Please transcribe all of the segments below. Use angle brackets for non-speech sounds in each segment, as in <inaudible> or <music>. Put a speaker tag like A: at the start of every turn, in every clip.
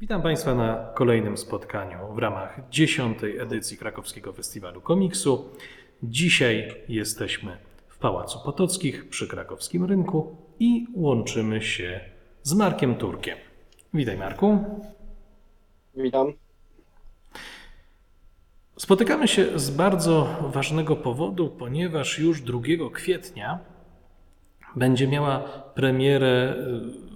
A: Witam Państwa na kolejnym spotkaniu w ramach dziesiątej edycji Krakowskiego Festiwalu Komiksu. Dzisiaj jesteśmy w Pałacu Potockich przy krakowskim rynku i łączymy się z Markiem Turkiem. Witaj Marku.
B: Witam.
A: Spotykamy się z bardzo ważnego powodu, ponieważ już 2 kwietnia będzie miała premierę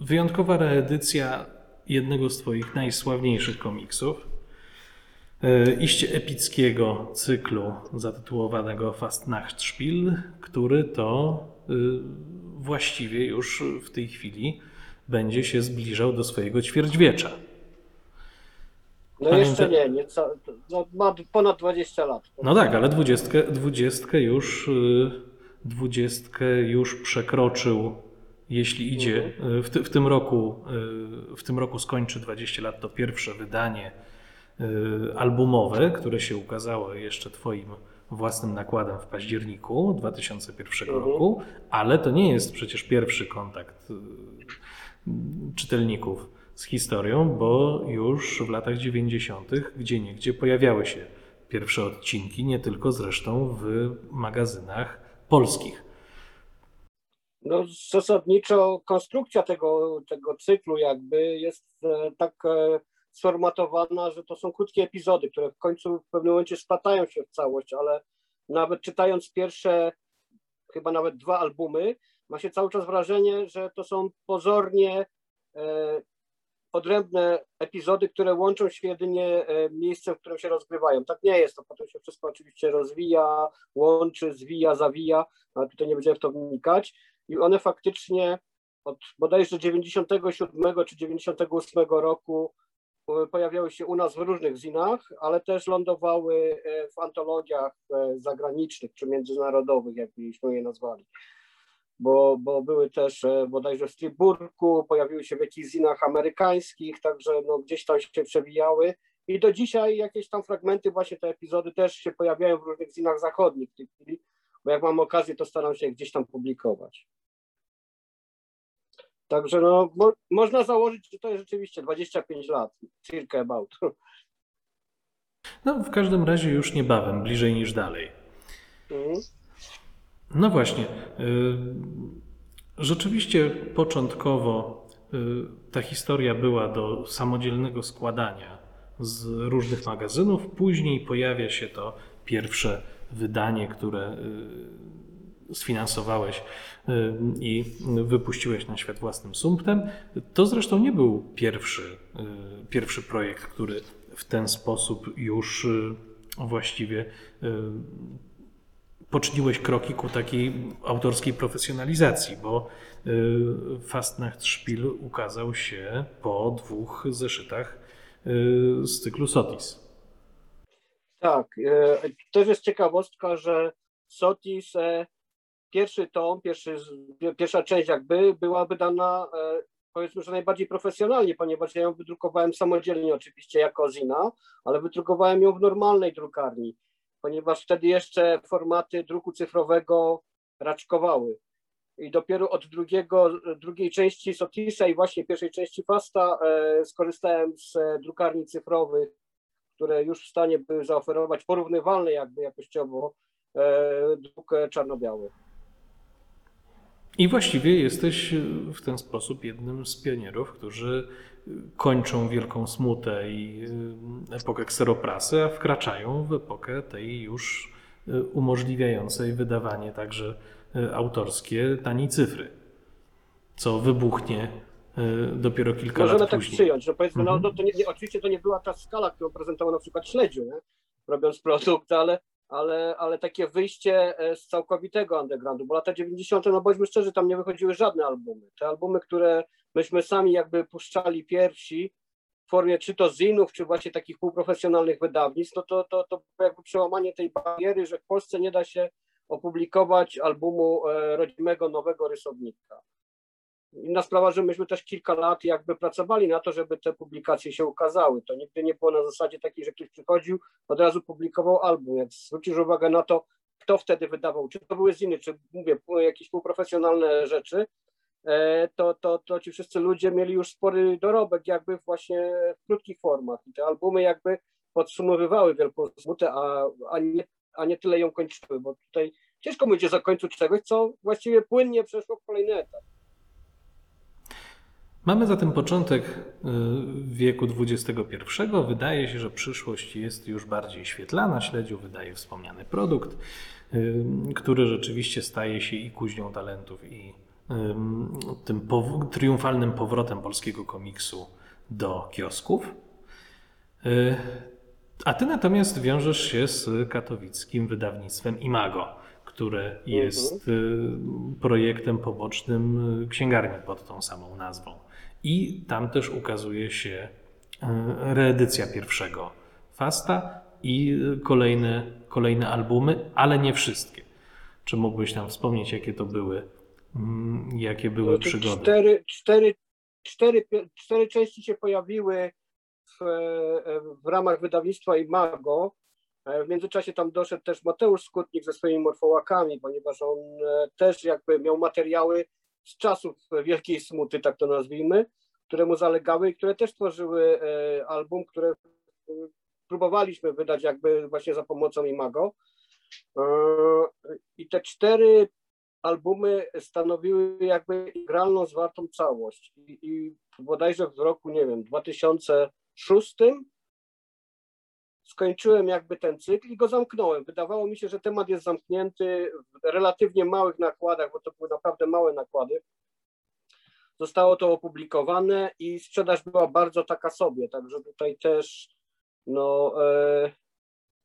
A: wyjątkowa reedycja jednego z Twoich najsławniejszych komiksów, y, iście epickiego cyklu zatytułowanego Fastnachtspiel, który to y, właściwie już w tej chwili będzie się zbliżał do swojego ćwierćwiecza.
B: No
A: Pamięta-
B: jeszcze nie, nie ca- no, ma ponad 20 lat.
A: No tak, ale dwudziestkę, dwudziestkę już, y, dwudziestkę już przekroczył, jeśli idzie, y, w, ty, w, tym roku, y, w tym roku skończy 20 lat to pierwsze wydanie y, albumowe, które się ukazało jeszcze Twoim własnym nakładem w październiku 2001
B: Mhm.
A: roku, ale to nie jest przecież pierwszy kontakt czytelników z historią, bo już w latach 90., gdzie niegdzie pojawiały się pierwsze odcinki, nie tylko zresztą w magazynach polskich.
B: No, zasadniczo konstrukcja tego, tego cyklu jakby jest e, tak e, sformatowana, że to są krótkie epizody, które w końcu w pewnym momencie splatają się w całość, ale nawet czytając pierwsze, chyba nawet dwa albumy, ma się cały czas wrażenie, że to są pozornie e, odrębne epizody, które łączą się jedynie e, miejscem, w którym się rozgrywają. Tak nie jest, to potem się wszystko oczywiście rozwija, łączy, zwija, zawija, ale tutaj nie będziemy w to wnikać. I one faktycznie od bodajże 97 czy 98 roku e, pojawiały się u nas w różnych zinach, ale też lądowały e, w antologiach e, zagranicznych czy międzynarodowych, jak byśmy je nazwali. Bo, bo były też bodajże w Strasburgu, pojawiły się w jakichś zinach amerykańskich, także no, gdzieś tam się przewijały. I do dzisiaj jakieś tam fragmenty, właśnie te epizody też się pojawiają w różnych zinach zachodnich w tej chwili, bo jak mam okazję, to staram się gdzieś tam publikować. Także no, mo, można założyć, że to jest rzeczywiście 25 lat, circa about.
A: No, w każdym razie już niebawem, bliżej niż dalej.
B: Mhm.
A: No właśnie. y, Rzeczywiście początkowo y, ta historia była do samodzielnego składania z różnych magazynów. Później pojawia się to pierwsze wydanie, które y, sfinansowałeś y, i wypuściłeś na świat własnym sumptem. To zresztą nie był pierwszy, y, pierwszy projekt, który w ten sposób już właściwie poczyniłeś kroki ku takiej autorskiej profesjonalizacji, bo Fastnachtspiel ukazał się po dwóch zeszytach z cyklu Sotis.
B: Tak, e, też jest ciekawostka, że Sotis, pierwszy tom, pierwszy, pierwsza część jakby była wydana e, powiedzmy, że najbardziej profesjonalnie, ponieważ ja ją wydrukowałem samodzielnie oczywiście jako Zina, ale wydrukowałem ją w normalnej drukarni, ponieważ wtedy jeszcze formaty druku cyfrowego raczkowały. I dopiero od drugiego, drugiej części Sotisa i właśnie pierwszej części Fasta e, skorzystałem z drukarni cyfrowych, które już w stanie były zaoferować porównywalny jakby jakościowo e, druk e, czarno-biały.
A: I właściwie jesteś y, w ten sposób jednym z pionierów, którzy kończą wielką smutę i epokę kseroprasy, a wkraczają w epokę tej już umożliwiającej wydawanie także autorskie taniej cyfry, co wybuchnie dopiero kilka
B: Możemy
A: lat
B: tak
A: później.
B: przyjąć, że powiedzmy,
A: Mhm.
B: no, no to nie, nie, oczywiście to nie była ta skala, którą prezentował na przykład Śledziu, nie? robiąc produkt, ale, ale, ale takie wyjście e, z całkowitego undergroundu, bo lata 90., no bądźmy szczerzy, tam nie wychodziły żadne albumy. Te albumy, które myśmy sami jakby puszczali pierwsi w formie czy to zinów, czy właśnie takich półprofesjonalnych wydawnictw, no to, to, to jakby przełamanie tej bariery, że w Polsce nie da się opublikować albumu e, rodzimego, nowego rysownika. Inna sprawa, że myśmy też kilka lat jakby pracowali na to, żeby te publikacje się ukazały. To nigdy nie było na zasadzie takiej, że ktoś przychodził, od razu publikował album. Jak zwrócisz uwagę na to, kto wtedy wydawał, czy to były ziny, czy mówię, jakieś półprofesjonalne rzeczy, e, to, to, to ci wszyscy ludzie mieli już spory dorobek jakby właśnie w krótkich formach i te albumy jakby podsumowywały Wielką Smutę, a, a, nie, a nie tyle ją kończyły, bo tutaj ciężko będzie zakończyć czegoś, co właściwie płynnie przeszło w kolejny etap.
A: Mamy zatem początek y, wieku XXI. Wydaje się, że przyszłość jest już bardziej świetlana. Śledziu wydaje wspomniany produkt, y, który rzeczywiście staje się i kuźnią talentów, i y, tym pow- triumfalnym powrotem polskiego komiksu do kiosków. A ty natomiast wiążesz się z katowickim wydawnictwem Imago, które jest projektem pobocznym księgarni pod tą samą nazwą. I tam też ukazuje się e, reedycja pierwszego Fasta i kolejne, kolejne albumy, ale nie wszystkie. Czy mógłbyś tam wspomnieć, jakie to były, mm, jakie były
B: No
A: przygody?
B: Cztery, cztery, cztery, cztery części się pojawiły w, e, w ramach wydawnictwa Imago. E, W międzyczasie tam doszedł też Mateusz Skutnik ze swoimi morfołakami, ponieważ on e, też jakby miał materiały z czasów Wielkiej Smuty, tak to nazwijmy, które mu zalegały i które też tworzyły e, album, które e, próbowaliśmy wydać jakby właśnie za pomocą Imago. E, I te cztery albumy stanowiły jakby integralną, zwartą całość. I, I bodajże w roku, nie wiem, 2006 skończyłem jakby ten cykl i go zamknąłem. Wydawało mi się, że temat jest zamknięty w relatywnie małych nakładach, bo to były naprawdę małe nakłady. Zostało to opublikowane i sprzedaż była bardzo taka sobie, także tutaj też no, e,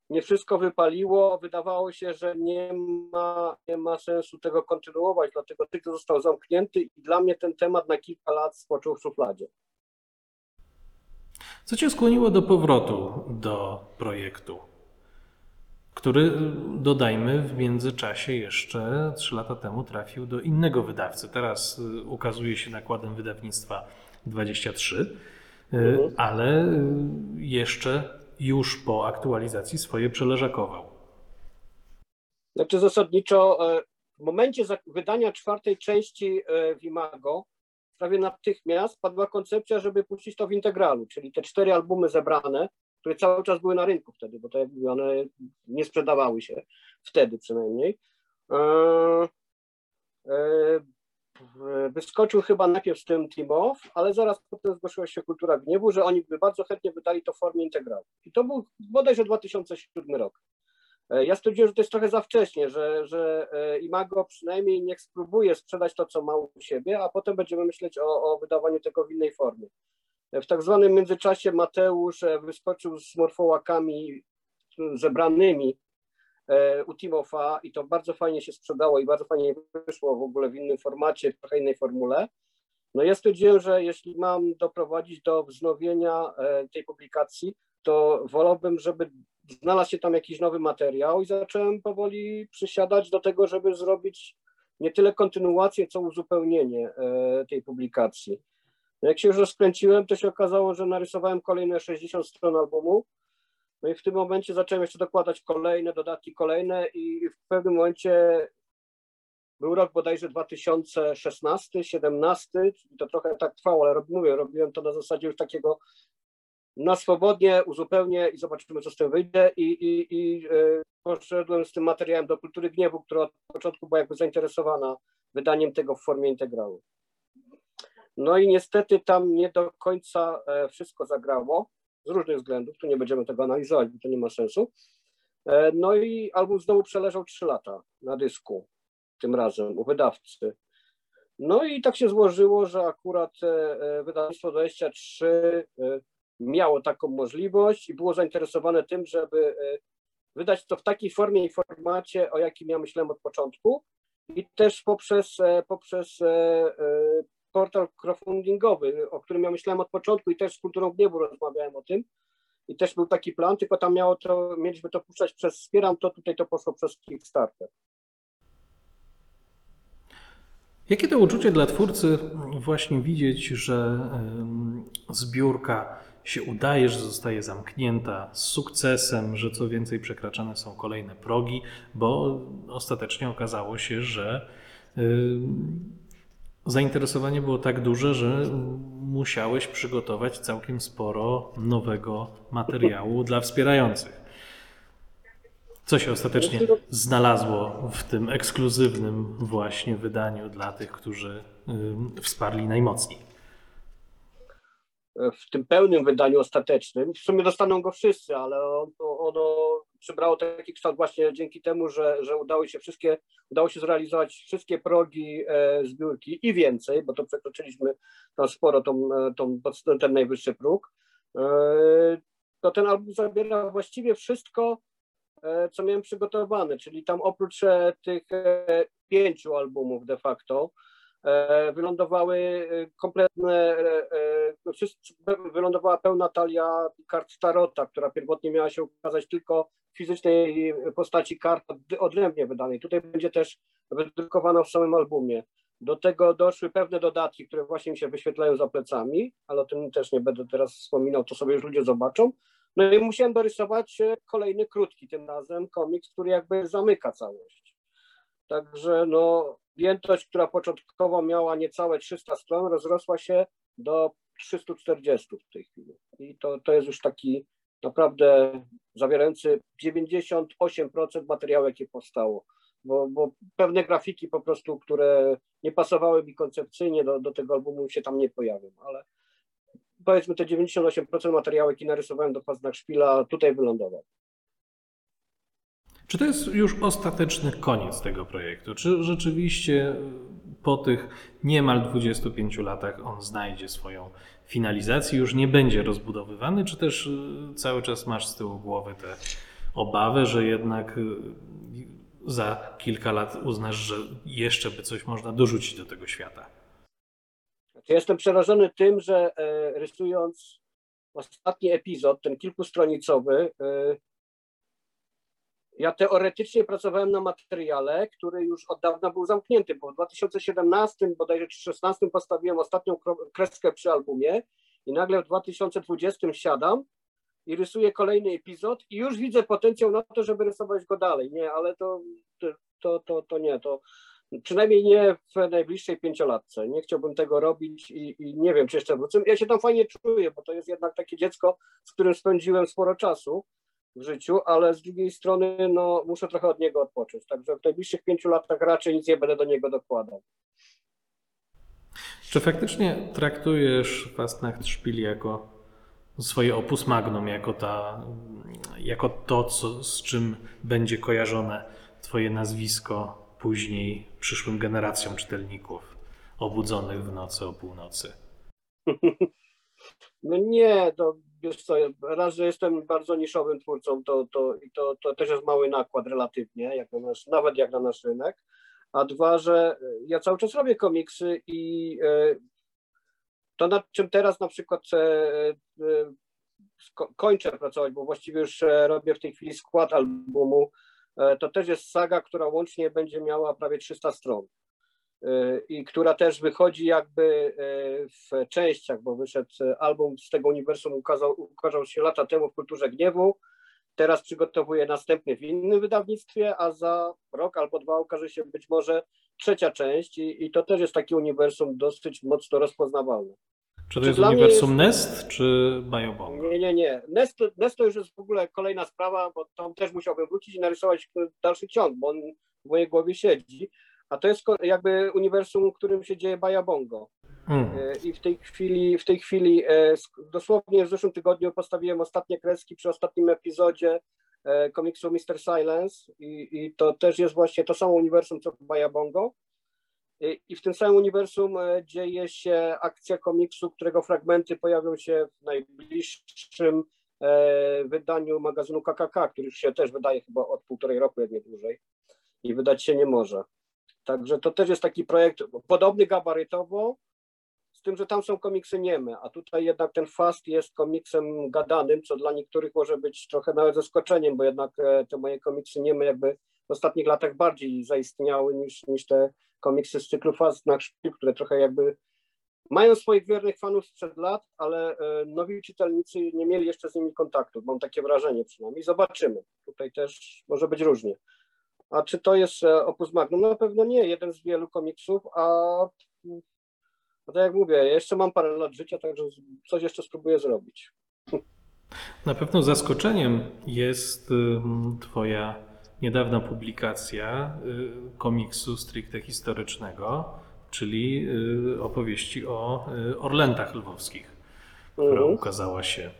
B: nie wszystko wypaliło. Wydawało się, że nie ma, nie ma sensu tego kontynuować, dlatego cykl został zamknięty i dla mnie ten temat na kilka lat spoczął w szufladzie.
A: Co cię skłoniło do powrotu do projektu, który, dodajmy, w międzyczasie jeszcze trzy lata temu trafił do innego wydawcy. Teraz y, ukazuje się nakładem wydawnictwa 23, y,
B: Mhm.
A: ale y, jeszcze już po aktualizacji swoje przeleżakował.
B: Znaczy zasadniczo e, w momencie wydania czwartej części e, w Imago prawie natychmiast padła koncepcja, żeby puścić to w integralu, czyli te cztery albumy zebrane, które cały czas były na rynku wtedy, bo mówię, one nie sprzedawały się wtedy przynajmniej. E, e, Wyskoczył chyba najpierw z tym Off, ale zaraz potem zgłosiła się Kultura Gniewu, że oni by bardzo chętnie wydali to w formie integralu. I to był bodajże 2007 rok. E, Ja stwierdziłem, że to jest trochę za wcześnie, że, że e, Imago przynajmniej niech spróbuje sprzedać to, co ma u siebie, a potem będziemy myśleć o, o wydawaniu tego w innej formie. E, W tak zwanym międzyczasie Mateusz wyskoczył z morfołakami zebranymi u Timofa i to bardzo fajnie się sprzedało i bardzo fajnie wyszło w ogóle w innym formacie, trochę innej formule. No ja stwierdziłem, że jeśli mam doprowadzić do wznowienia tej publikacji, to wolałbym, żeby znalazł się tam jakiś nowy materiał i zacząłem powoli przysiadać do tego, żeby zrobić nie tyle kontynuację, co uzupełnienie e, tej publikacji. No Jak się już rozkręciłem, to się okazało, że narysowałem kolejne 60 stron albumu. No i w tym momencie zacząłem jeszcze dokładać kolejne dodatki, kolejne i w pewnym momencie był rok bodajże 2016, 17, czyli to trochę tak trwało, ale mówię, robiłem to na zasadzie już takiego na swobodnie, uzupełnię i zobaczymy, co z tym wyjdzie. I, i, i e, poszedłem z tym materiałem do Kultury Gniewu, która od początku była jakby zainteresowana wydaniem tego w formie integrału. No i niestety tam nie do końca e, wszystko zagrało, z różnych względów, tu nie będziemy tego analizować, bo to nie ma sensu. E, No i album znowu przeleżał 3 lata na dysku, tym razem u wydawcy. No i tak się złożyło, że akurat wydawnictwo 23 e, miało taką możliwość i było zainteresowane tym, żeby e, wydać to w takiej formie i formacie, o jakim ja myślałem od początku i też poprzez, e, poprzez e, portal crowdfundingowy, o którym ja myślałem od początku i też z Kulturą Gniewu rozmawiałem o tym i też był taki plan, tylko tam miało to, mieliśmy to puszczać przez Wspieram to, tutaj to poszło przez Kickstarter.
A: Jakie to uczucie dla twórcy właśnie widzieć, że zbiórka się udaje, że zostaje zamknięta z sukcesem, że co więcej przekraczane są kolejne progi, bo ostatecznie okazało się, że em, zainteresowanie było tak duże, że musiałeś przygotować całkiem sporo nowego materiału dla wspierających. Co się ostatecznie znalazło w tym ekskluzywnym właśnie wydaniu dla tych, którzy y, wsparli najmocniej?
B: W tym pełnym wydaniu ostatecznym. W sumie dostaną go wszyscy, ale ono, przybrało taki kształt właśnie dzięki temu, że, że udało się wszystkie, udało się zrealizować wszystkie progi e, zbiórki i więcej, bo to przekroczyliśmy tam sporo tą, e, tą, ten najwyższy próg. E, to ten album zabiera właściwie wszystko, e, co miałem przygotowane, czyli tam oprócz e, tych e, pięciu albumów de facto, wylądowały e, kompletne, e, wylądowała pełna talia kart Tarota, która pierwotnie miała się ukazać tylko w fizycznej postaci kart odrębnie wydanej. Tutaj będzie też wydrukowana w samym albumie. Do tego doszły pewne dodatki, które właśnie mi się wyświetlają za plecami, ale o tym też nie będę teraz wspominał, to sobie już ludzie zobaczą. No i musiałem dorysować kolejny krótki, tym razem komiks, który jakby zamyka całość. Także no, Objętość, która początkowo miała niecałe 300 stron, rozrosła się do 340 w tej chwili. I to, to jest już taki naprawdę zawierający 98% materiału, jakie powstało. Bo, bo, pewne grafiki po prostu, które nie pasowały mi koncepcyjnie do, do tego albumu się tam nie pojawią, ale powiedzmy te 98% materiału, jaki narysowałem do Paznach Szpila, tutaj wylądował.
A: Czy to jest już ostateczny koniec tego projektu? Czy rzeczywiście po tych niemal 25 latach on znajdzie swoją finalizację, już nie będzie rozbudowywany, czy też y, cały czas masz z tyłu głowy tę obawę, że jednak y, za kilka lat uznasz, że jeszcze by coś można dorzucić do tego świata?
B: Znaczy, jestem przerażony tym, że e, rysując ostatni epizod, ten kilkustronicowy, e, ja teoretycznie pracowałem na materiale, który już od dawna był zamknięty, bo w 2017, bodajże 2016 postawiłem ostatnią kreskę przy albumie i nagle w 2020 siadam i rysuję kolejny epizod i już widzę potencjał na to, żeby rysować go dalej. Nie, ale to, to, to, to nie, to przynajmniej nie w najbliższej pięciolatce. Nie chciałbym tego robić i, i nie wiem, czy jeszcze wrócę. Ja się tam fajnie czuję, bo to jest jednak takie dziecko, z którym spędziłem sporo czasu w życiu, ale z drugiej strony no, muszę trochę od niego odpocząć. Także w najbliższych pięciu latach raczej nic nie będę do niego dokładał.
A: Czy faktycznie traktujesz Fastnacht Szpil jako swoje opus magnum, jako, ta, jako to, co, z czym będzie kojarzone Twoje nazwisko później przyszłym generacjom czytelników obudzonych w nocy o północy? <laughs>
B: No nie, to wiesz co, raz, że jestem bardzo niszowym twórcą, to, to, to, to też jest mały nakład relatywnie, jak na nasz, nawet jak na nasz rynek, a dwa, że ja cały czas robię komiksy i e, to nad czym teraz na przykład e, e, kończę pracować, bo właściwie już robię w tej chwili skład albumu, to też jest saga, która łącznie będzie miała prawie 300 stron i która też wychodzi jakby e, w częściach, bo wyszedł album z tego uniwersum, ukazał, ukazał się lata temu w Kulturze Gniewu, teraz przygotowuję następny w innym wydawnictwie, a za rok albo dwa ukaże się być może trzecia część i, i to też jest taki uniwersum dosyć mocno rozpoznawalny.
A: Czy to jest uniwersum jest... Nest, czy Biobong?
B: Nie, nie, nie. Nest, Nest to już jest w ogóle kolejna sprawa, bo tam też musiałbym wrócić i narysować dalszy ciąg, bo on w mojej głowie siedzi a to jest jakby uniwersum, w którym się dzieje Baja Bongo. Hmm. E, I w tej chwili, w tej chwili e, dosłownie w zeszłym tygodniu postawiłem ostatnie kreski przy ostatnim epizodzie e, komiksu Mr. Silence i, i to też jest właśnie to samo uniwersum co Baja Bongo. I, I w tym samym uniwersum dzieje się akcja komiksu, którego fragmenty pojawią się w najbliższym wydaniu magazynu KKK, który już się też wydaje chyba od półtorej roku, jak nie dłużej i wydać się nie może. Także to też jest taki projekt podobny gabarytowo, z tym, że tam są komiksy nieme, a tutaj jednak ten Fast jest komiksem gadanym, co dla niektórych może być trochę nawet zaskoczeniem, bo jednak e, te moje komiksy nieme jakby w ostatnich latach bardziej zaistniały niż, niż te komiksy z cyklu Fast na szpil, które trochę jakby mają swoich wiernych fanów sprzed lat, ale e, nowi czytelnicy nie mieli jeszcze z nimi kontaktu. Mam takie wrażenie przynajmniej. Zobaczymy. Tutaj też może być różnie. A czy to jest opus magnum? Na pewno nie, jeden z wielu komiksów, a No tak jak mówię, jeszcze mam parę lat życia, także coś jeszcze spróbuję zrobić.
A: Na pewno zaskoczeniem jest Twoja niedawna publikacja y, komiksu stricte historycznego, czyli y, opowieści o y, Orlętach Lwowskich, która mhm. ukazała się,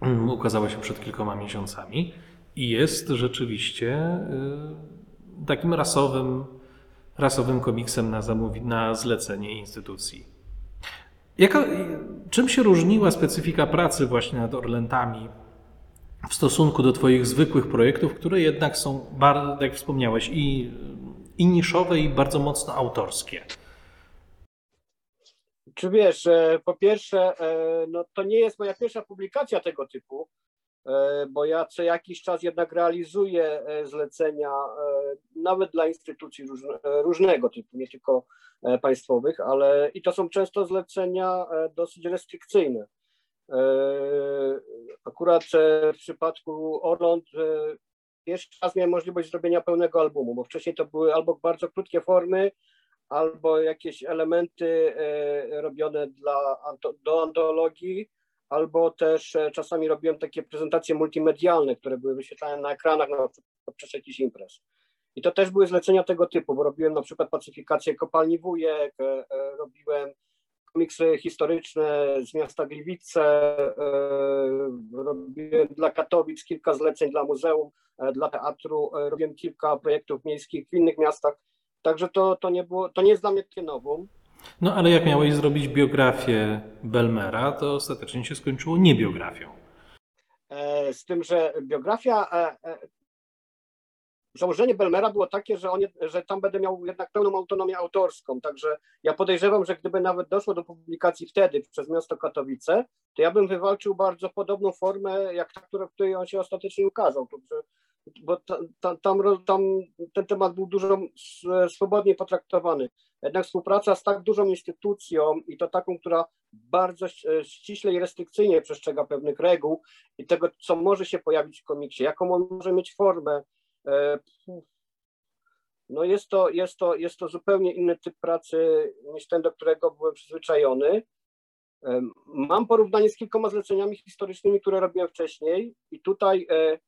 A: mm, ukazała się przed kilkoma miesiącami i jest rzeczywiście takim rasowym, rasowym komiksem na, zamówi- na zlecenie instytucji. Jaka, czym się różniła specyfika pracy właśnie nad Orlętami w stosunku do Twoich zwykłych projektów, które jednak są, jak wspomniałeś, i, i niszowe, i bardzo mocno autorskie?
B: Czy wiesz, po pierwsze, e, no to nie jest moja pierwsza publikacja tego typu, bo ja co jakiś czas jednak realizuję zlecenia nawet dla instytucji różnego typu, nie tylko państwowych, ale i to są często zlecenia dosyć restrykcyjne. Akurat w przypadku Orląt pierwszy raz miałem możliwość zrobienia pełnego albumu, bo wcześniej to były albo bardzo krótkie formy, albo jakieś elementy e, robione dla, do antologii, albo też e, czasami robiłem takie prezentacje multimedialne, które były wyświetlane na ekranach na podczas jakichś imprez. I to też były zlecenia tego typu, bo robiłem na przykład pacyfikację kopalni Wujek, e, robiłem komiksy historyczne z miasta Gliwice, robiłem dla Katowic kilka zleceń dla muzeum, dla teatru, robiłem kilka projektów miejskich w innych miastach, Także to, to, nie było, to nie jest dla mnie takie nowum.
A: No ale jak miałeś zrobić biografię Belmera, to ostatecznie się skończyło nie biografią.
B: E, z tym, że biografia, e, e, założenie Belmera było takie, że, on, że tam będę miał jednak pełną autonomię autorską, także ja podejrzewam, że gdyby nawet doszło do publikacji wtedy przez miasto Katowice, to ja bym wywalczył bardzo podobną formę, jak ta, w której on się ostatecznie ukazał. Bo ta, tam, tam ten temat był dużo swobodniej potraktowany. Jednak współpraca z tak dużą instytucją i to taką, która bardzo ściśle i restrykcyjnie przestrzega pewnych reguł i tego, co może się pojawić w komiksie, jaką on może mieć formę, e, no jest to, jest to, jest to zupełnie inny typ pracy niż ten, do którego byłem przyzwyczajony. E, mam porównanie z kilkoma zleceniami historycznymi, które robiłem wcześniej i tutaj e,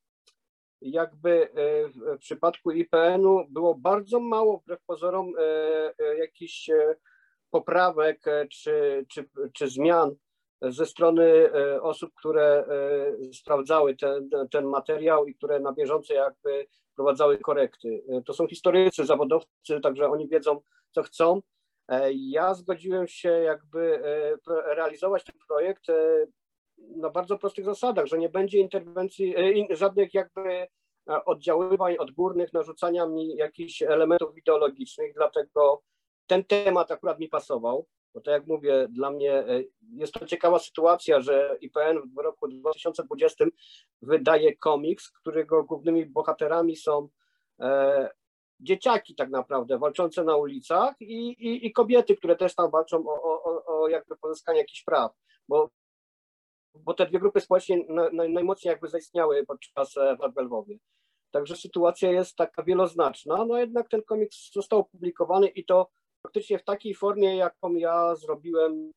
B: jakby e, w przypadku IPN-u było bardzo mało, wbrew pozorom, e, e, jakichś poprawek czy, czy, czy zmian ze strony osób, które sprawdzały ten, ten materiał i które na bieżąco jakby prowadzały korekty. To są historycy, zawodowcy, także oni wiedzą, co chcą. Ja zgodziłem się jakby realizować ten projekt na bardzo prostych zasadach, że nie będzie interwencji, e, żadnych jakby e, oddziaływań odgórnych, narzucania mi jakichś elementów ideologicznych, dlatego ten temat akurat mi pasował, bo tak jak mówię, dla mnie e, jest to ciekawa sytuacja, że IPN w roku 2020 wydaje komiks, którego głównymi bohaterami są e, dzieciaki tak naprawdę walczące na ulicach i, i, i, kobiety, które też tam walczą o, o, o jakby pozyskanie jakichś praw, bo bo te dwie grupy społeczne najmocniej jakby zaistniały podczas e, walk w Lwowie. Także sytuacja jest taka wieloznaczna, no jednak ten komiks został opublikowany i to praktycznie w takiej formie, jaką ja zrobiłem,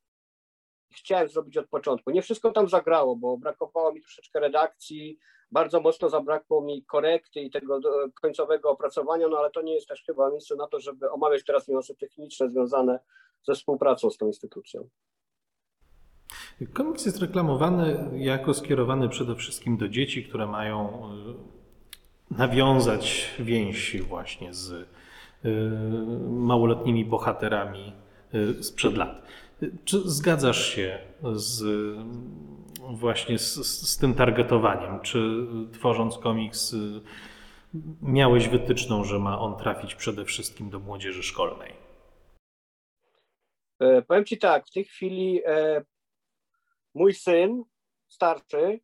B: chciałem zrobić od początku. Nie wszystko tam zagrało, bo brakowało mi troszeczkę redakcji, bardzo mocno zabrakło mi korekty i tego końcowego opracowania, no ale to nie jest też chyba miejsce na to, żeby omawiać teraz niuanse techniczne związane ze współpracą z tą instytucją.
A: Komiks jest reklamowany jako skierowany przede wszystkim do dzieci, które mają e, nawiązać więź właśnie z e, małoletnimi bohaterami e, sprzed lat. Czy zgadzasz się z, właśnie z, z tym targetowaniem? Czy tworząc komiks miałeś wytyczną, że ma on trafić przede wszystkim do młodzieży szkolnej?
B: Powiem Ci tak, w tej chwili Mój syn, starszy,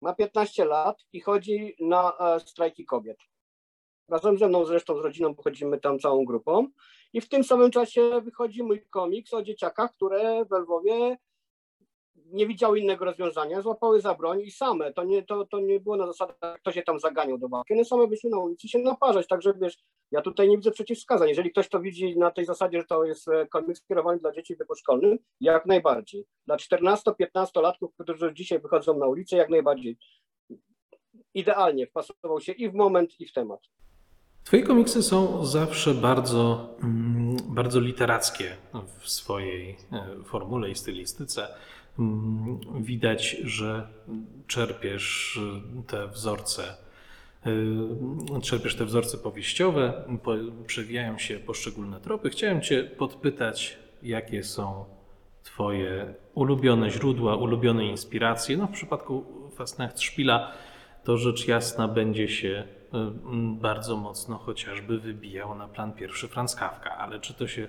B: ma 15 lat i chodzi na e, strajki kobiet. Razem ze mną zresztą z rodziną pochodzimy tam całą grupą i w tym samym czasie wychodzi mój komiks o dzieciakach, które w Lwowie nie widziały innego rozwiązania, złapały za broń i same, to nie, to, to nie było na zasadzie, kto się tam zaganiał do walki, one same wyszły na ulicy się naparzać, także wiesz, ja tutaj nie widzę przeciwwskazań, jeżeli ktoś to widzi na tej zasadzie, że to jest e, komiks skierowany dla dzieci w wieku szkolnym, jak najbardziej. Dla 14-15 latków, którzy dzisiaj wychodzą na ulicę, jak najbardziej. Idealnie wpasował się i w moment, i w temat.
A: Twoje komiksy są zawsze bardzo, mm, bardzo literackie w swojej e, formule i stylistyce. Mm, Widać, że czerpiesz te wzorce, e, czerpiesz te wzorce powieściowe, po- przewijają się poszczególne tropy. Chciałem Cię podpytać, jakie są Twoje ulubione źródła, ulubione inspiracje. No, w przypadku Fastnacht Szpila to rzecz jasna będzie się y, bardzo mocno chociażby wybijał na plan pierwszy Franz Kafka, ale czy to się,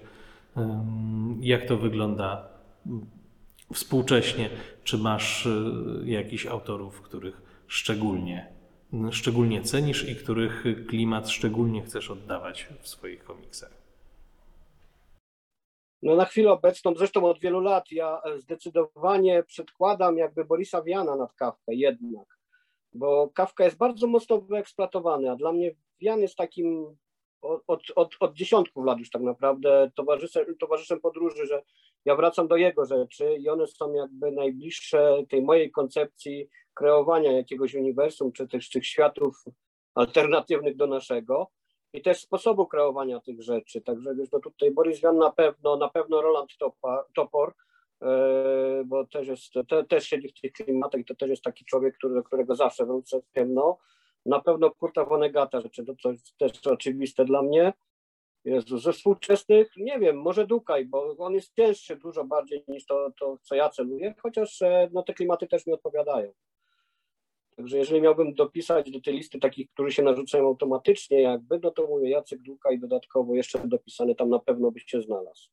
A: jak to wygląda współcześnie, czy masz y, jakichś autorów, których szczególnie, szczególnie cenisz i których klimat szczególnie chcesz oddawać w swoich komiksach?
B: No na chwilę obecną, zresztą od wielu lat, ja e, zdecydowanie przedkładam jakby Borisa Wiana nad Kawkę jednak, bo Kawka jest bardzo mocno wyeksploatowany, a dla mnie Wian jest takim od, od, od, dziesiątków lat już tak naprawdę towarzyszem, towarzyszem podróży, że ja wracam do jego rzeczy i one są jakby najbliższe tej mojej koncepcji kreowania jakiegoś uniwersum, czy też tych światów alternatywnych do naszego i też sposobu kreowania tych rzeczy. Także wiesz, no tutaj Borys Wian na pewno, na pewno Roland Topor, Topor e, bo też jest, te, też siedzi w tych klimatach i to też jest taki człowiek, który, do którego zawsze wrócę ciemno. Na pewno Kurta Vonegata rzeczy, to, to jest też oczywiste dla mnie. Jezu, ze współczesnych, nie wiem, może Dukaj, bo on jest cięższy dużo bardziej niż to, to co ja celuję, chociaż e, no, te klimaty też mi odpowiadają. Także jeżeli miałbym dopisać do tej listy takich, którzy się narzucają automatycznie jakby, no to mówię Jacek Duka i dodatkowo jeszcze dopisany tam na pewno by się znalazł.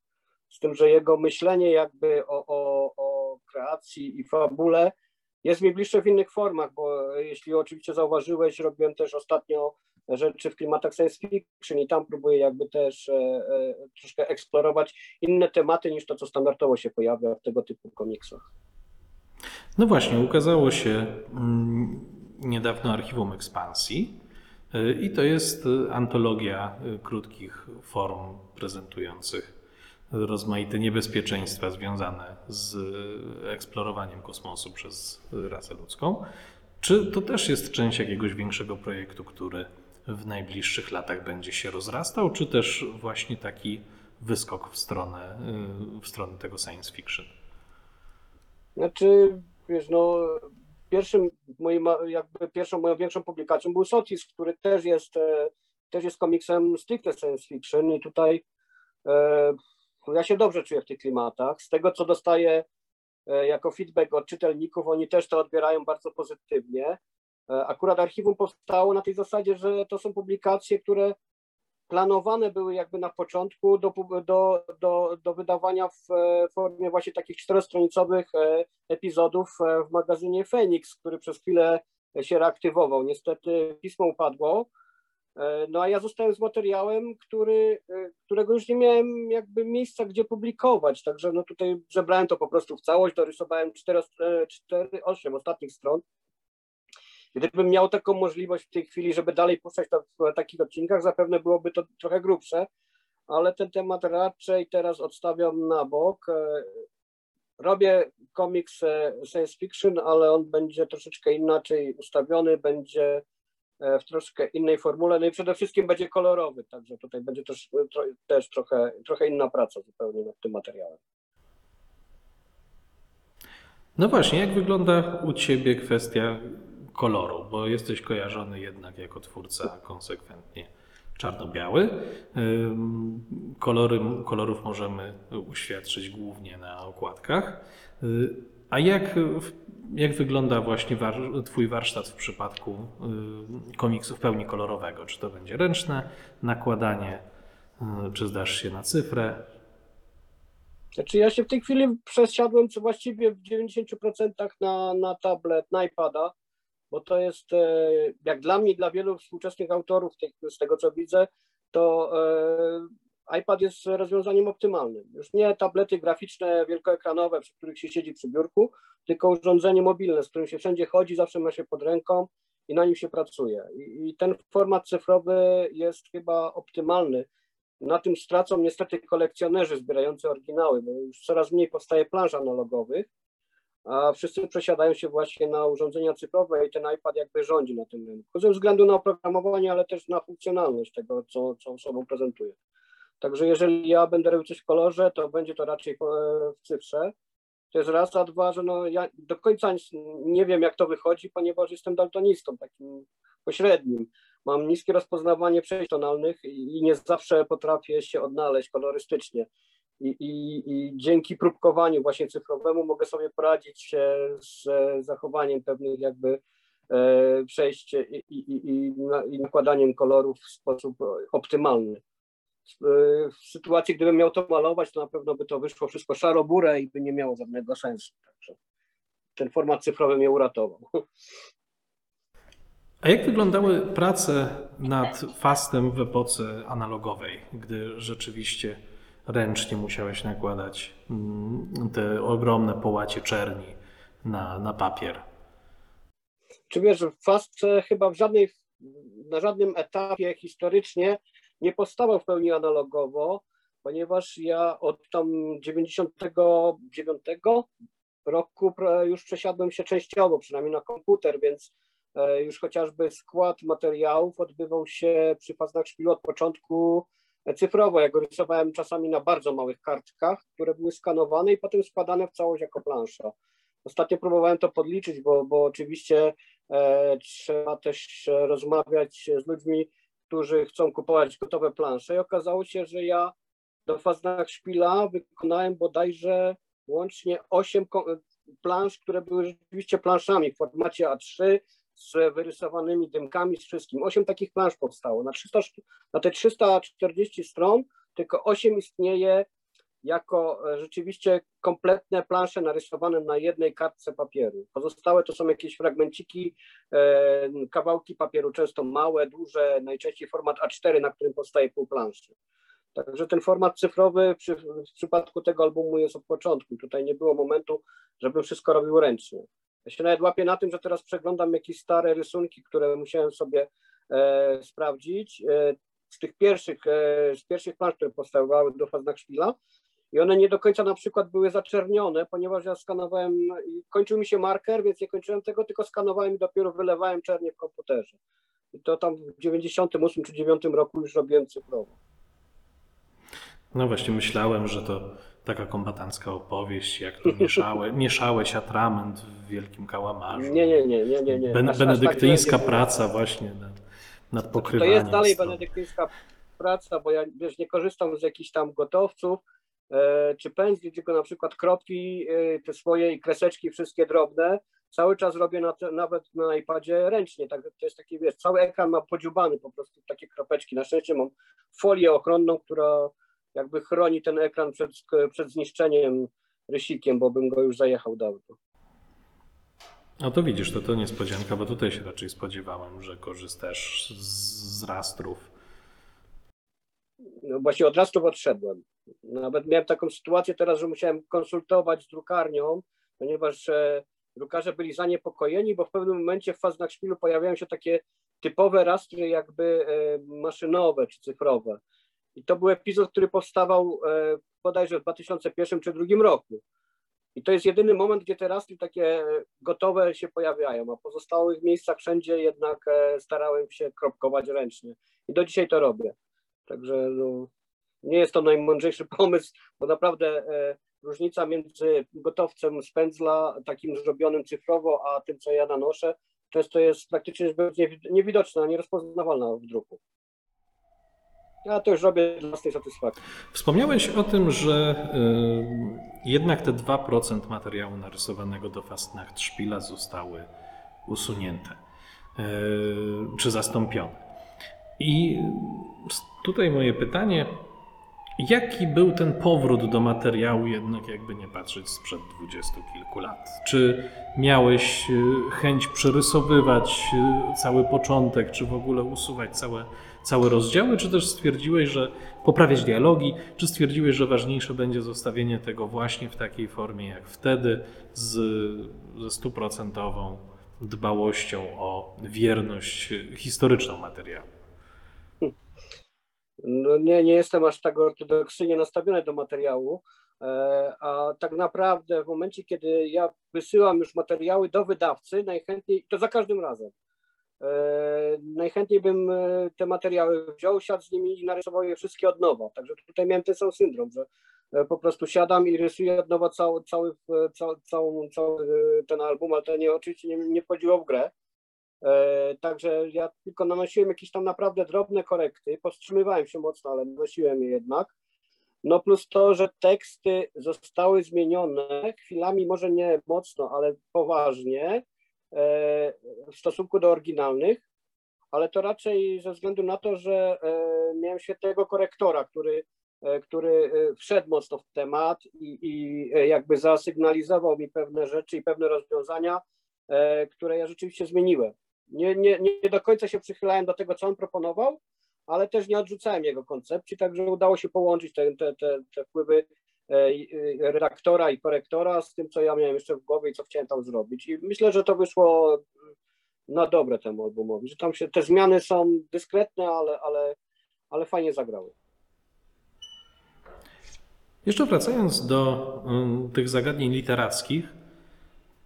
B: Z tym, że jego myślenie jakby o, o, o kreacji i fabule jest mi bliższe w innych formach, bo jeśli oczywiście zauważyłeś, robiłem też ostatnio rzeczy w klimatach science fiction i tam próbuję jakby też e, e, troszkę eksplorować inne tematy niż to, co standardowo się pojawia w tego typu komiksach.
A: No właśnie, ukazało się mm, niedawno archiwum ekspansji y, i to jest y, antologia krótkich form prezentujących rozmaite niebezpieczeństwa związane z eksplorowaniem kosmosu przez rasę ludzką. Czy to też jest część jakiegoś większego projektu, który w najbliższych latach będzie się rozrastał, czy też właśnie taki wyskok w stronę, w stronę tego science fiction?
B: Znaczy, wiesz, no, pierwszym moim, jakby pierwszą moją większą publikacją był Sotis, który też jest, e, też jest komiksem stricte science fiction i tutaj e, ja się dobrze czuję w tych klimatach. Z tego, co dostaję e, jako feedback od czytelników, oni też to odbierają bardzo pozytywnie. E, akurat archiwum powstało na tej zasadzie, że to są publikacje, które planowane były jakby na początku do, do, do, do wydawania w formie właśnie takich czterostronicowych epizodów w magazynie Phoenix, który przez chwilę się reaktywował. Niestety pismo upadło, no a ja zostałem z materiałem, który, którego już nie miałem jakby miejsca, gdzie publikować, także no tutaj zebrałem to po prostu w całość, dorysowałem 4, 4 8 ostatnich stron Gdybym miał taką możliwość w tej chwili, żeby dalej puszczać to w takich odcinkach, zapewne byłoby to trochę grubsze, ale ten temat raczej teraz odstawiam na bok. Robię komiks science fiction, ale on będzie troszeczkę inaczej ustawiony, będzie w troszkę innej formule, no i przede wszystkim będzie kolorowy, także tutaj będzie też, też trochę, trochę inna praca zupełnie nad tym materiałem.
A: No właśnie, jak wygląda u Ciebie kwestia koloru, bo jesteś kojarzony jednak jako twórca konsekwentnie czarno-biały. Kolory, kolorów możemy uświadczyć głównie na okładkach. A jak, jak wygląda właśnie war, Twój warsztat w przypadku komiksu w pełni kolorowego? Czy to będzie ręczne nakładanie, czy zdasz się na cyfrę?
B: Znaczy ja się w tej chwili przesiadłem co właściwie w 90% na, na tablet, na iPada bo to jest, jak dla mnie, dla wielu współczesnych autorów, z tego co widzę, to iPad jest rozwiązaniem optymalnym. Już nie tablety graficzne wielkoekranowe, przy których się siedzi przy biurku, tylko urządzenie mobilne, z którym się wszędzie chodzi, zawsze ma się pod ręką i na nim się pracuje. I, i ten format cyfrowy jest chyba optymalny. Na tym stracą niestety kolekcjonerzy zbierający oryginały, bo już coraz mniej powstaje planż analogowych, a wszyscy przesiadają się właśnie na urządzenia cyfrowe i ten iPad jakby rządzi na tym rynku. Ze względu na oprogramowanie, ale też na funkcjonalność tego, co, co sobą prezentuje. Także jeżeli ja będę robił coś w kolorze, to będzie to raczej w cyfrze. To jest raz, a dwa, że no ja do końca nie wiem, jak to wychodzi, ponieważ jestem daltonistą takim pośrednim. Mam niskie rozpoznawanie przejść tonalnych i nie zawsze potrafię się odnaleźć kolorystycznie. I, i, I dzięki próbkowaniu właśnie cyfrowemu mogę sobie poradzić z zachowaniem pewnych jakby e, przejść i, i nakładaniem kolorów w sposób optymalny w sytuacji, gdybym miał to malować, to na pewno by to wyszło wszystko szaro-burę i by nie miało żadnego sensu. Także ten format cyfrowy mnie uratował.
A: A jak wyglądały prace nad fastem w epoce analogowej, gdy rzeczywiście ręcznie musiałeś nakładać mm, te ogromne połacie czerni na, na papier?
B: Czy wiesz, fast chyba w żadnej, na żadnym etapie historycznie nie powstawał w pełni analogowo, ponieważ ja od tam 99 roku już przesiadłem się częściowo, przynajmniej na komputer, więc e, już chociażby skład materiałów odbywał się przy faznach szpilu od początku cyfrowo. Ja go rysowałem czasami na bardzo małych kartkach, które były skanowane i potem składane w całość jako plansza. Ostatnio próbowałem to podliczyć, bo, bo oczywiście e, trzeba też rozmawiać z ludźmi, którzy chcą kupować gotowe plansze i okazało się, że ja do Faznach Szpila wykonałem bodajże łącznie 8 plansz, które były rzeczywiście planszami w formacie A3 z wyrysowanymi dymkami, z wszystkim. 8 takich plansz powstało. Na, 300, na te 340 stron tylko 8 istnieje jako e, rzeczywiście kompletne plansze narysowane na jednej kartce papieru. Pozostałe to są jakieś fragmenciki, e, kawałki papieru, często małe, duże, najczęściej format A4, na którym powstaje pół planszy. Także ten format cyfrowy przy, w przypadku tego albumu jest od początku. Tutaj nie było momentu, żebym wszystko robił ręcznie. Ja się nawet łapię na tym, że teraz przeglądam jakieś stare rysunki, które musiałem sobie e, sprawdzić. E, z tych pierwszych, e, z pierwszych plansz, które powstawały do Faznach Szpila, i one nie do końca na przykład były zaczernione, ponieważ ja skanowałem, kończył mi się marker, więc nie kończyłem tego, tylko skanowałem i dopiero wylewałem czernie w komputerze. I to tam w 98 czy 9 roku już robiłem cyfrowo.
A: No właśnie myślałem, że to taka kombatancka opowieść, jak to mieszałe, <laughs> mieszałeś atrament w wielkim kałamarzu.
B: Nie, nie, nie, nie, nie. nie.
A: Ben, aż, benedyktyńska aż tak praca właśnie nad, nad pokrywaniem.
B: To jest dalej benedyktyńska praca, bo ja wiesz, nie korzystam z jakichś tam gotowców, czy pędzli, tylko na przykład kropki, e, te swoje kreseczki wszystkie drobne, cały czas robię na te, nawet na iPadzie ręcznie, tak, to jest taki, wiesz, cały ekran ma podziubany po prostu takie kropeczki, na szczęście mam folię ochronną, która jakby chroni ten ekran przed, przed zniszczeniem rysikiem, bo bym go już zajechał dawno.
A: No to widzisz, to to niespodzianka, bo tutaj się raczej spodziewałem, że korzystasz z, z rastrów
B: właśnie od razu odszedłem. Nawet miałem taką sytuację teraz, że musiałem konsultować z drukarnią, ponieważ e, drukarze byli zaniepokojeni, bo w pewnym momencie w faznach szpilu pojawiają się takie typowe rastry jakby e, maszynowe czy cyfrowe. I to był epizod, który powstawał e, bodajże w 2001 czy 2002 roku. I to jest jedyny moment, gdzie te rastry takie gotowe się pojawiają, a w pozostałych miejscach wszędzie jednak starałem się kropkować ręcznie. I do dzisiaj to robię. Także no, nie jest to najmądrzejszy pomysł, bo naprawdę e, różnica między gotowcem z pędzla, takim zrobionym cyfrowo, a tym, co ja nanoszę, często jest praktycznie niewidoczna, nierozpoznawalna w druku. Ja to już robię dla własnej satysfakcji.
A: Wspomniałeś o tym, że y, jednak te 2% materiału narysowanego do Fastnacht Szpila zostały usunięte y, czy zastąpione. I tutaj moje pytanie, jaki był ten powrót do materiału, jednak jakby nie patrzeć sprzed dwudziestu kilku lat? Czy miałeś y, chęć przerysowywać y, cały początek, czy w ogóle usuwać całe, całe rozdziały, czy też stwierdziłeś, że poprawiać dialogi, czy stwierdziłeś, że ważniejsze będzie zostawienie tego właśnie w takiej formie jak wtedy, z, ze stuprocentową dbałością o wierność historyczną materiału?
B: No nie, nie jestem aż tak ortodoksyjnie nastawiony do materiału, e, a tak naprawdę w momencie, kiedy ja wysyłam już materiały do wydawcy, najchętniej, to za każdym razem, e, najchętniej bym e, te materiały wziął, siadł z nimi i narysował je wszystkie od nowa. Także tutaj miałem ten sam syndrom, że po prostu siadam i rysuję od nowa cały, cały, cały, cały, cały ten album, ale to nie, oczywiście nie, nie wchodziło w grę. E, także ja tylko nanosiłem jakieś tam naprawdę drobne korekty, powstrzymywałem się mocno, ale nanosiłem je jednak. No plus to, że teksty zostały zmienione, chwilami może nie mocno, ale poważnie e, w stosunku do oryginalnych, ale to raczej ze względu na to, że e, miałem świetnego korektora, który, który wszedł mocno w temat i, i jakby zasygnalizował mi pewne rzeczy i pewne rozwiązania, które ja rzeczywiście zmieniłem. Nie, nie, nie do końca się przychylałem do tego, co on proponował, ale też nie odrzucałem jego koncepcji, także udało się połączyć te, te, te, te wpływy e, redaktora i korektora z tym, co ja miałem jeszcze w głowie i co chciałem tam zrobić. I myślę, że to wyszło na dobre temu albumowi, że tam się te zmiany są dyskretne, ale, ale, ale fajnie zagrały.
A: Jeszcze wracając do um, tych zagadnień literackich,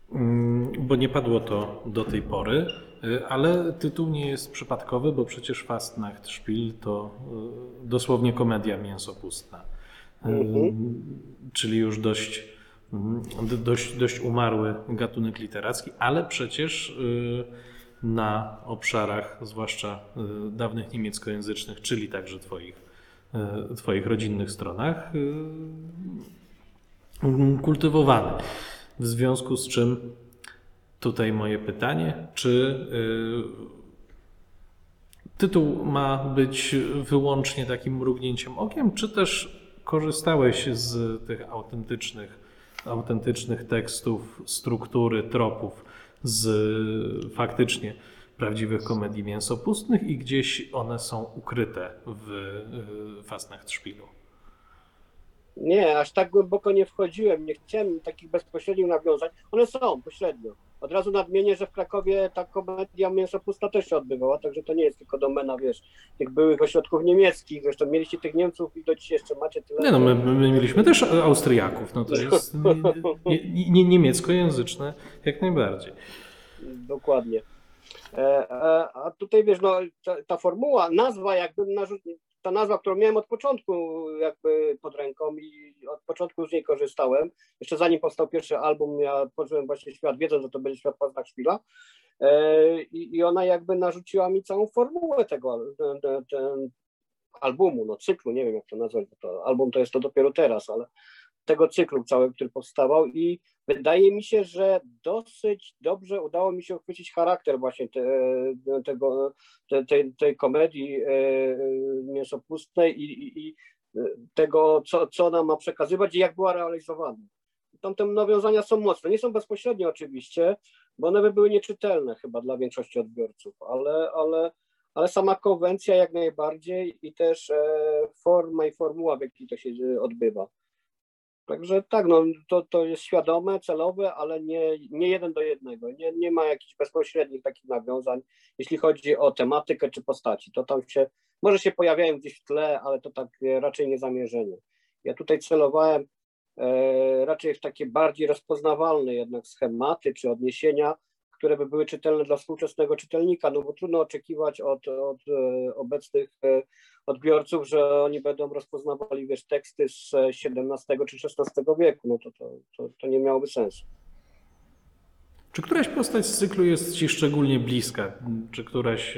A: um, bo nie padło to do tej pory. Y, ale tytuł nie jest przypadkowy, bo przecież Fastnachtspiel to y, dosłownie komedia mięsopustna. Mhm. Czyli już dość, mm, dość, dość umarły gatunek literacki, ale przecież na obszarach, zwłaszcza dawnych niemieckojęzycznych, czyli także twoich, twoich rodzinnych stronach, kultywowany. W związku z czym tutaj moje pytanie, czy y, tytuł ma być wyłącznie takim mrugnięciem okiem, czy też korzystałeś z tych autentycznych, autentycznych tekstów, struktury, tropów, z faktycznie prawdziwych komedii mięsopustnych i gdzieś one są ukryte w y, Fastnachtspielu?
B: Nie, aż tak głęboko nie wchodziłem, nie chciałem takich bezpośrednich nawiązań. One są pośrednio. Od razu nadmienię, że w Krakowie ta komedia mięsopusta też się odbywała, także to nie jest tylko domena, wiesz, tych byłych ośrodków niemieckich, zresztą mieliście tych Niemców i do dziś jeszcze macie tyle.
A: Nie no, my, my mieliśmy też Austriaków, no to <laughs> jest nie, nie, niemieckojęzyczne jak najbardziej.
B: Dokładnie. E, e, a tutaj wiesz, no, ta, ta formuła, nazwa jakby narzucił, ta nazwa, którą miałem od początku jakby pod ręką i od początku z niej korzystałem. Jeszcze zanim powstał pierwszy album, ja poczułem właśnie świat, wiedząc, że to będzie świat Pazda Chwila. E, I, I ona jakby narzuciła mi całą formułę tego ten, ten albumu, no cyklu, nie wiem jak to nazwać, to album to jest to dopiero teraz, ale tego cyklu całego, który powstawał i wydaje mi się, że dosyć dobrze udało mi się uchwycić charakter właśnie te, tego, te, tej, tej komedii e, mięsopustnej i, i, i tego, co, co ona ma przekazywać i jak była realizowana. Tamte nawiązania są mocne, nie są bezpośrednie oczywiście, bo one by były nieczytelne chyba dla większości odbiorców, ale, ale, ale sama konwencja jak najbardziej i też e, forma i formuła, w jakiej to się odbywa. Także tak, no, to, to jest świadome, celowe, ale nie, nie jeden do jednego. Nie, nie ma jakichś bezpośrednich takich nawiązań, jeśli chodzi o tematykę czy postaci. To tam się, może się pojawiają gdzieś w tle, ale to tak raczej nie zamierzenie. Ja tutaj celowałem e, raczej w takie bardziej rozpoznawalne jednak schematy czy odniesienia, które by były czytelne dla współczesnego czytelnika, no bo trudno oczekiwać od, od e, obecnych e, odbiorców, że oni będą rozpoznawali wiesz, teksty z XVII czy XVI wieku, no to, to, to, to nie miałoby sensu.
A: Czy któraś postać z cyklu jest Ci szczególnie bliska? Czy któraś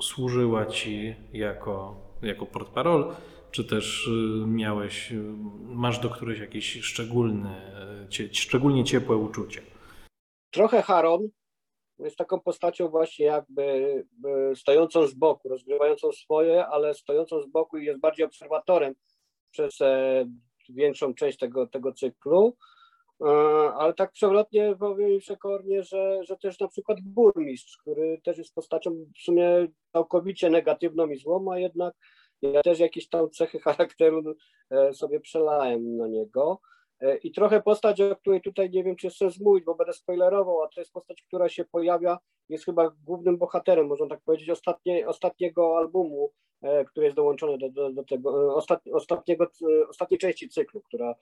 A: służyła Ci jako, jako portparol? Czy też y, miałeś, y, masz do którejś jakieś szczególne, szczególnie ciepłe uczucie?
B: Trochę Haron, jest taką postacią właśnie jakby stojącą z boku, rozgrywającą swoje, ale stojącą z boku i jest bardziej obserwatorem przez e, większą część tego, tego cyklu. ale tak przewrotnie powiem przekornie, że, że też na przykład burmistrz, który też jest postacią w sumie całkowicie negatywną i złą, a jednak ja też jakieś tam cechy charakteru e, sobie przelałem na niego. E, I trochę postać, o której tutaj nie wiem, czy chcę zmówić, bo będę spoilerował, a to jest postać, która się pojawia, jest chyba głównym bohaterem, można tak powiedzieć, ostatnie, ostatniego albumu, e, który jest dołączony do, do, do tego, ostatni, ostatniego, ostatniej części cyklu, która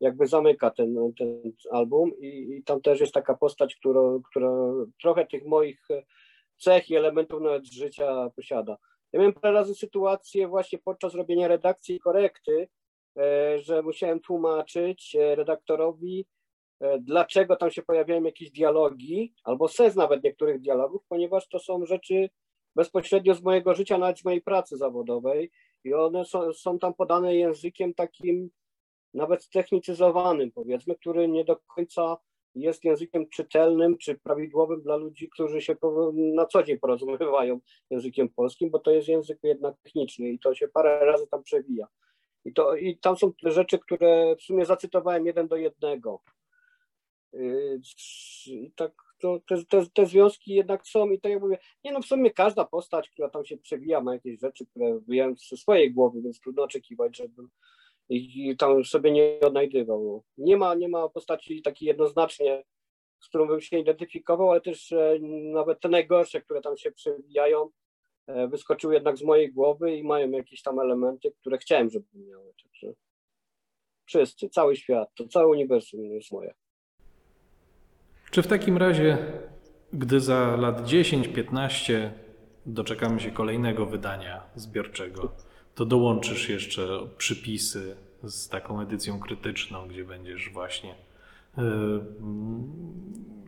B: jakby zamyka ten, ten album I, i tam też jest taka postać, która, która trochę tych moich cech i elementów nawet życia posiada. Ja miałem parę razy sytuację właśnie podczas robienia redakcji korekty, e, że musiałem tłumaczyć e, redaktorowi, e, dlaczego tam się pojawiają jakieś dialogi, albo sens nawet niektórych dialogów, ponieważ to są rzeczy bezpośrednio z mojego życia, nawet z mojej pracy zawodowej i one są, są tam podane językiem takim nawet technicyzowanym, powiedzmy, który nie do końca jest językiem czytelnym czy prawidłowym dla ludzi, którzy się na co dzień porozumiewają językiem polskim, bo to jest język jednak techniczny i to się parę razy tam przewija. I, to, i tam są rzeczy, które w sumie zacytowałem jeden do jednego. Yy, I tak to, te, te, te związki jednak są i to ja mówię, nie no w sumie każda postać, która tam się przewija ma jakieś rzeczy, które wyjąłem ze swojej głowy, więc trudno oczekiwać, żebym i tam sobie nie odnajdywał. Nie ma, nie ma postaci takiej jednoznacznie, z którą bym się identyfikował, ale też e, nawet te najgorsze, które tam się przewijają, e, wyskoczyły jednak z mojej głowy i mają jakieś tam elementy, które chciałem, żeby miały. Także wszyscy, cały świat, to całe uniwersum jest moje.
A: Czy w takim razie, gdy za lat 10-15 doczekamy się kolejnego wydania zbiorczego, to dołączysz jeszcze przypisy z taką edycją krytyczną, gdzie będziesz właśnie yy,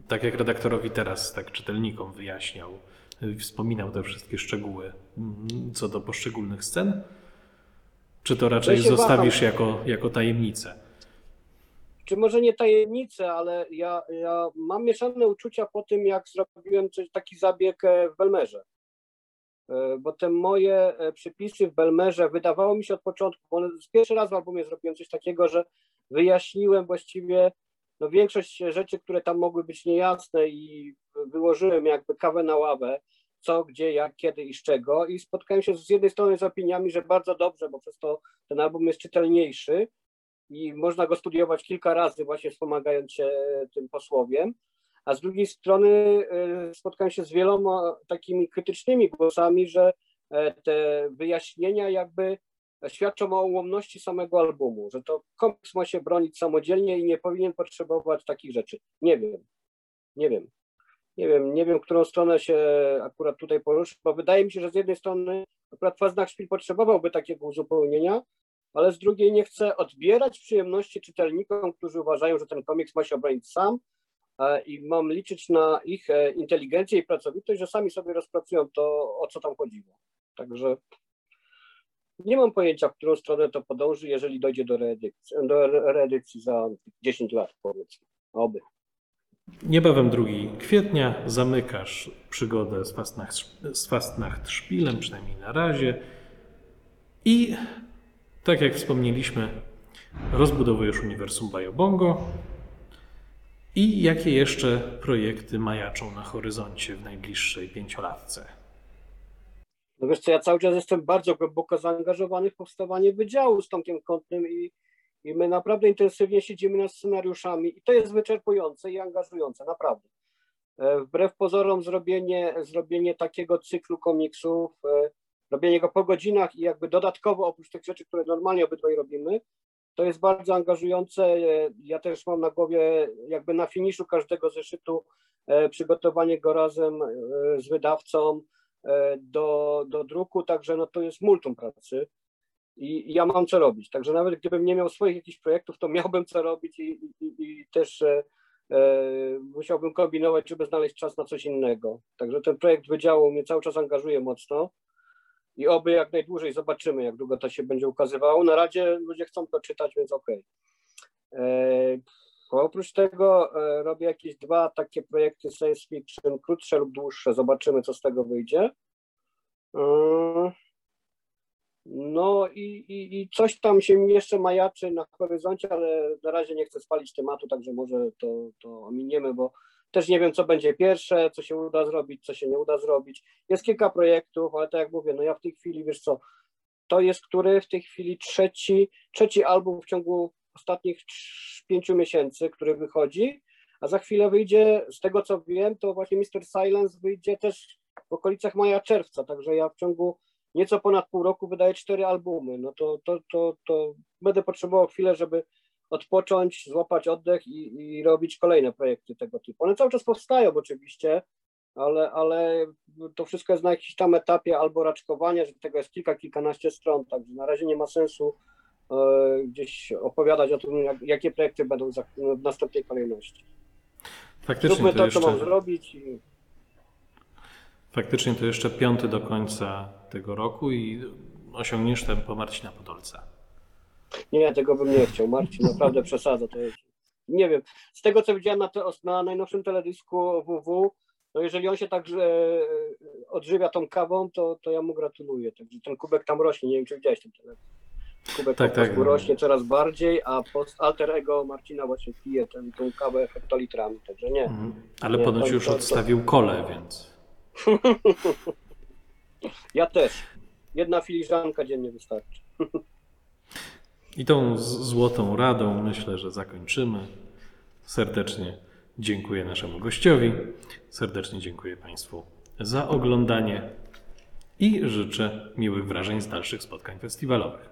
A: tak jak redaktorowi teraz, tak czytelnikom wyjaśniał, wspominał te wszystkie szczegóły yy, co do poszczególnych scen? Czy to raczej zostawisz jako, jako tajemnicę?
B: Czy może nie tajemnicę, ale ja, ja mam mieszane uczucia po tym, jak zrobiłem coś, taki zabieg w Belmerze. E, bo te moje e, przepisy w Belmerze wydawało mi się od początku, bo pierwszy raz w albumie zrobiłem coś takiego, że wyjaśniłem właściwie no, większość rzeczy, które tam mogły być niejasne i wyłożyłem jakby kawę na ławę, co, gdzie, jak, kiedy i z czego i spotkałem się z jednej strony z opiniami, że bardzo dobrze, bo przez to ten album jest czytelniejszy i można go studiować kilka razy właśnie wspomagając się tym posłowiem, a z drugiej strony e, spotkałem się z wieloma takimi krytycznymi głosami, że e, te wyjaśnienia jakby świadczą o ułomności samego albumu, że to komiks ma się bronić samodzielnie i nie powinien potrzebować takich rzeczy. Nie wiem, nie wiem. Nie wiem, nie wiem, którą stronę się akurat tutaj poruszy, bo wydaje mi się, że z jednej strony akurat Faznach Szpil potrzebowałby takiego uzupełnienia, ale z drugiej nie chce odbierać przyjemności czytelnikom, którzy uważają, że ten komiks ma się obronić sam, i mam liczyć na ich e, inteligencję i pracowitość, że sami sobie rozpracują to, o co tam chodziło. Także nie mam pojęcia, w którą stronę to podąży, jeżeli dojdzie do reedycji, do reedycji za 10 lat, powiedzmy. Oby.
A: Niebawem 2 kwietnia zamykasz przygodę z Fastnacht, z Fastnacht Szpilem, przynajmniej na razie. I tak jak wspomnieliśmy, rozbudowujesz uniwersum Biobongo, i jakie jeszcze projekty majaczą na horyzoncie w najbliższej pięciolatce?
B: No wiesz co, ja cały czas jestem bardzo głęboko zaangażowany w powstawanie wydziału z Tomkiem Kątnym i, i my naprawdę intensywnie siedzimy nad scenariuszami i to jest wyczerpujące i angażujące, naprawdę. E, wbrew pozorom zrobienie, zrobienie takiego cyklu komiksów, e, robienie go po godzinach i jakby dodatkowo oprócz tych rzeczy, które normalnie obydwaj robimy, to jest bardzo angażujące. Ja też mam na głowie, jakby na finiszu każdego zeszytu, e, przygotowanie go razem e, z wydawcą e, do, do druku, także no to jest multum pracy i, ja mam co robić. Także nawet gdybym nie miał swoich jakichś projektów, to miałbym co robić i, i, i też e, musiałbym kombinować, żeby znaleźć czas na coś innego. Także ten projekt wydziału mnie cały czas angażuje mocno i oby jak najdłużej zobaczymy, jak długo to się będzie ukazywało. Na razie ludzie chcą to czytać, więc okej. Okay. Oprócz tego e, robię jakieś dwa takie projekty science fiction, krótsze lub dłuższe. Zobaczymy, co z tego wyjdzie. E, No i, i, i coś tam się jeszcze majaczy na horyzoncie, ale na razie nie chcę spalić tematu, także może to, to ominiemy, bo też nie wiem, co będzie pierwsze, co się uda zrobić, co się nie uda zrobić. Jest kilka projektów, ale tak jak mówię, no ja w tej chwili, wiesz co, to jest który w tej chwili trzeci, trzeci album w ciągu ostatnich pięciu miesięcy, który wychodzi, a za chwilę wyjdzie, z tego co wiem, to właśnie Mr. Silence wyjdzie też w okolicach maja, czerwca, także ja w ciągu nieco ponad pół roku wydaję cztery albumy, no to, to, to, to będę potrzebował chwilę, żeby odpocząć, złapać oddech i, i robić kolejne projekty tego typu. One cały czas powstają oczywiście, ale, ale to wszystko jest na jakimś tam etapie albo raczkowania, że tego jest kilka, kilkanaście stron, także na razie nie ma sensu gdzieś opowiadać o tym, jak, jakie projekty będą w następnej kolejności.
A: Faktycznie
B: Zróbmy
A: to,
B: to,
A: jeszcze,
B: co mam zrobić i
A: faktycznie to jeszcze piąty do końca tego roku i osiągniesz tempo Marcina Podolca.
B: Nie, tego bym nie chciał. Marcin naprawdę przesadza. To jest, nie wiem. Z tego co widziałem na, te, na najnowszym teledysku WW, no jeżeli on się tak e, odżywia tą kawą, to, to ja mu gratuluję. Także ten kubek tam rośnie. Nie wiem, czy widziałeś ten teledysk. Kubek
A: Tak,
B: po
A: tak, no.
B: rośnie coraz bardziej, a post alter ego Marcina właśnie pije ten, tą kawę hektolitrami. Także nie.
A: Mhm. Ale
B: Nie,
A: ponoć
B: to-
A: już
B: to- to-
A: odstawił kole, więc <laughs>
B: Ja też. Jedna filiżanka dziennie wystarczy.
A: i tą złotą radą myślę, że zakończymy. Serdecznie dziękuję naszemu gościowi, serdecznie dziękuję Państwu za oglądanie i życzę miłych wrażeń z dalszych spotkań festiwalowych.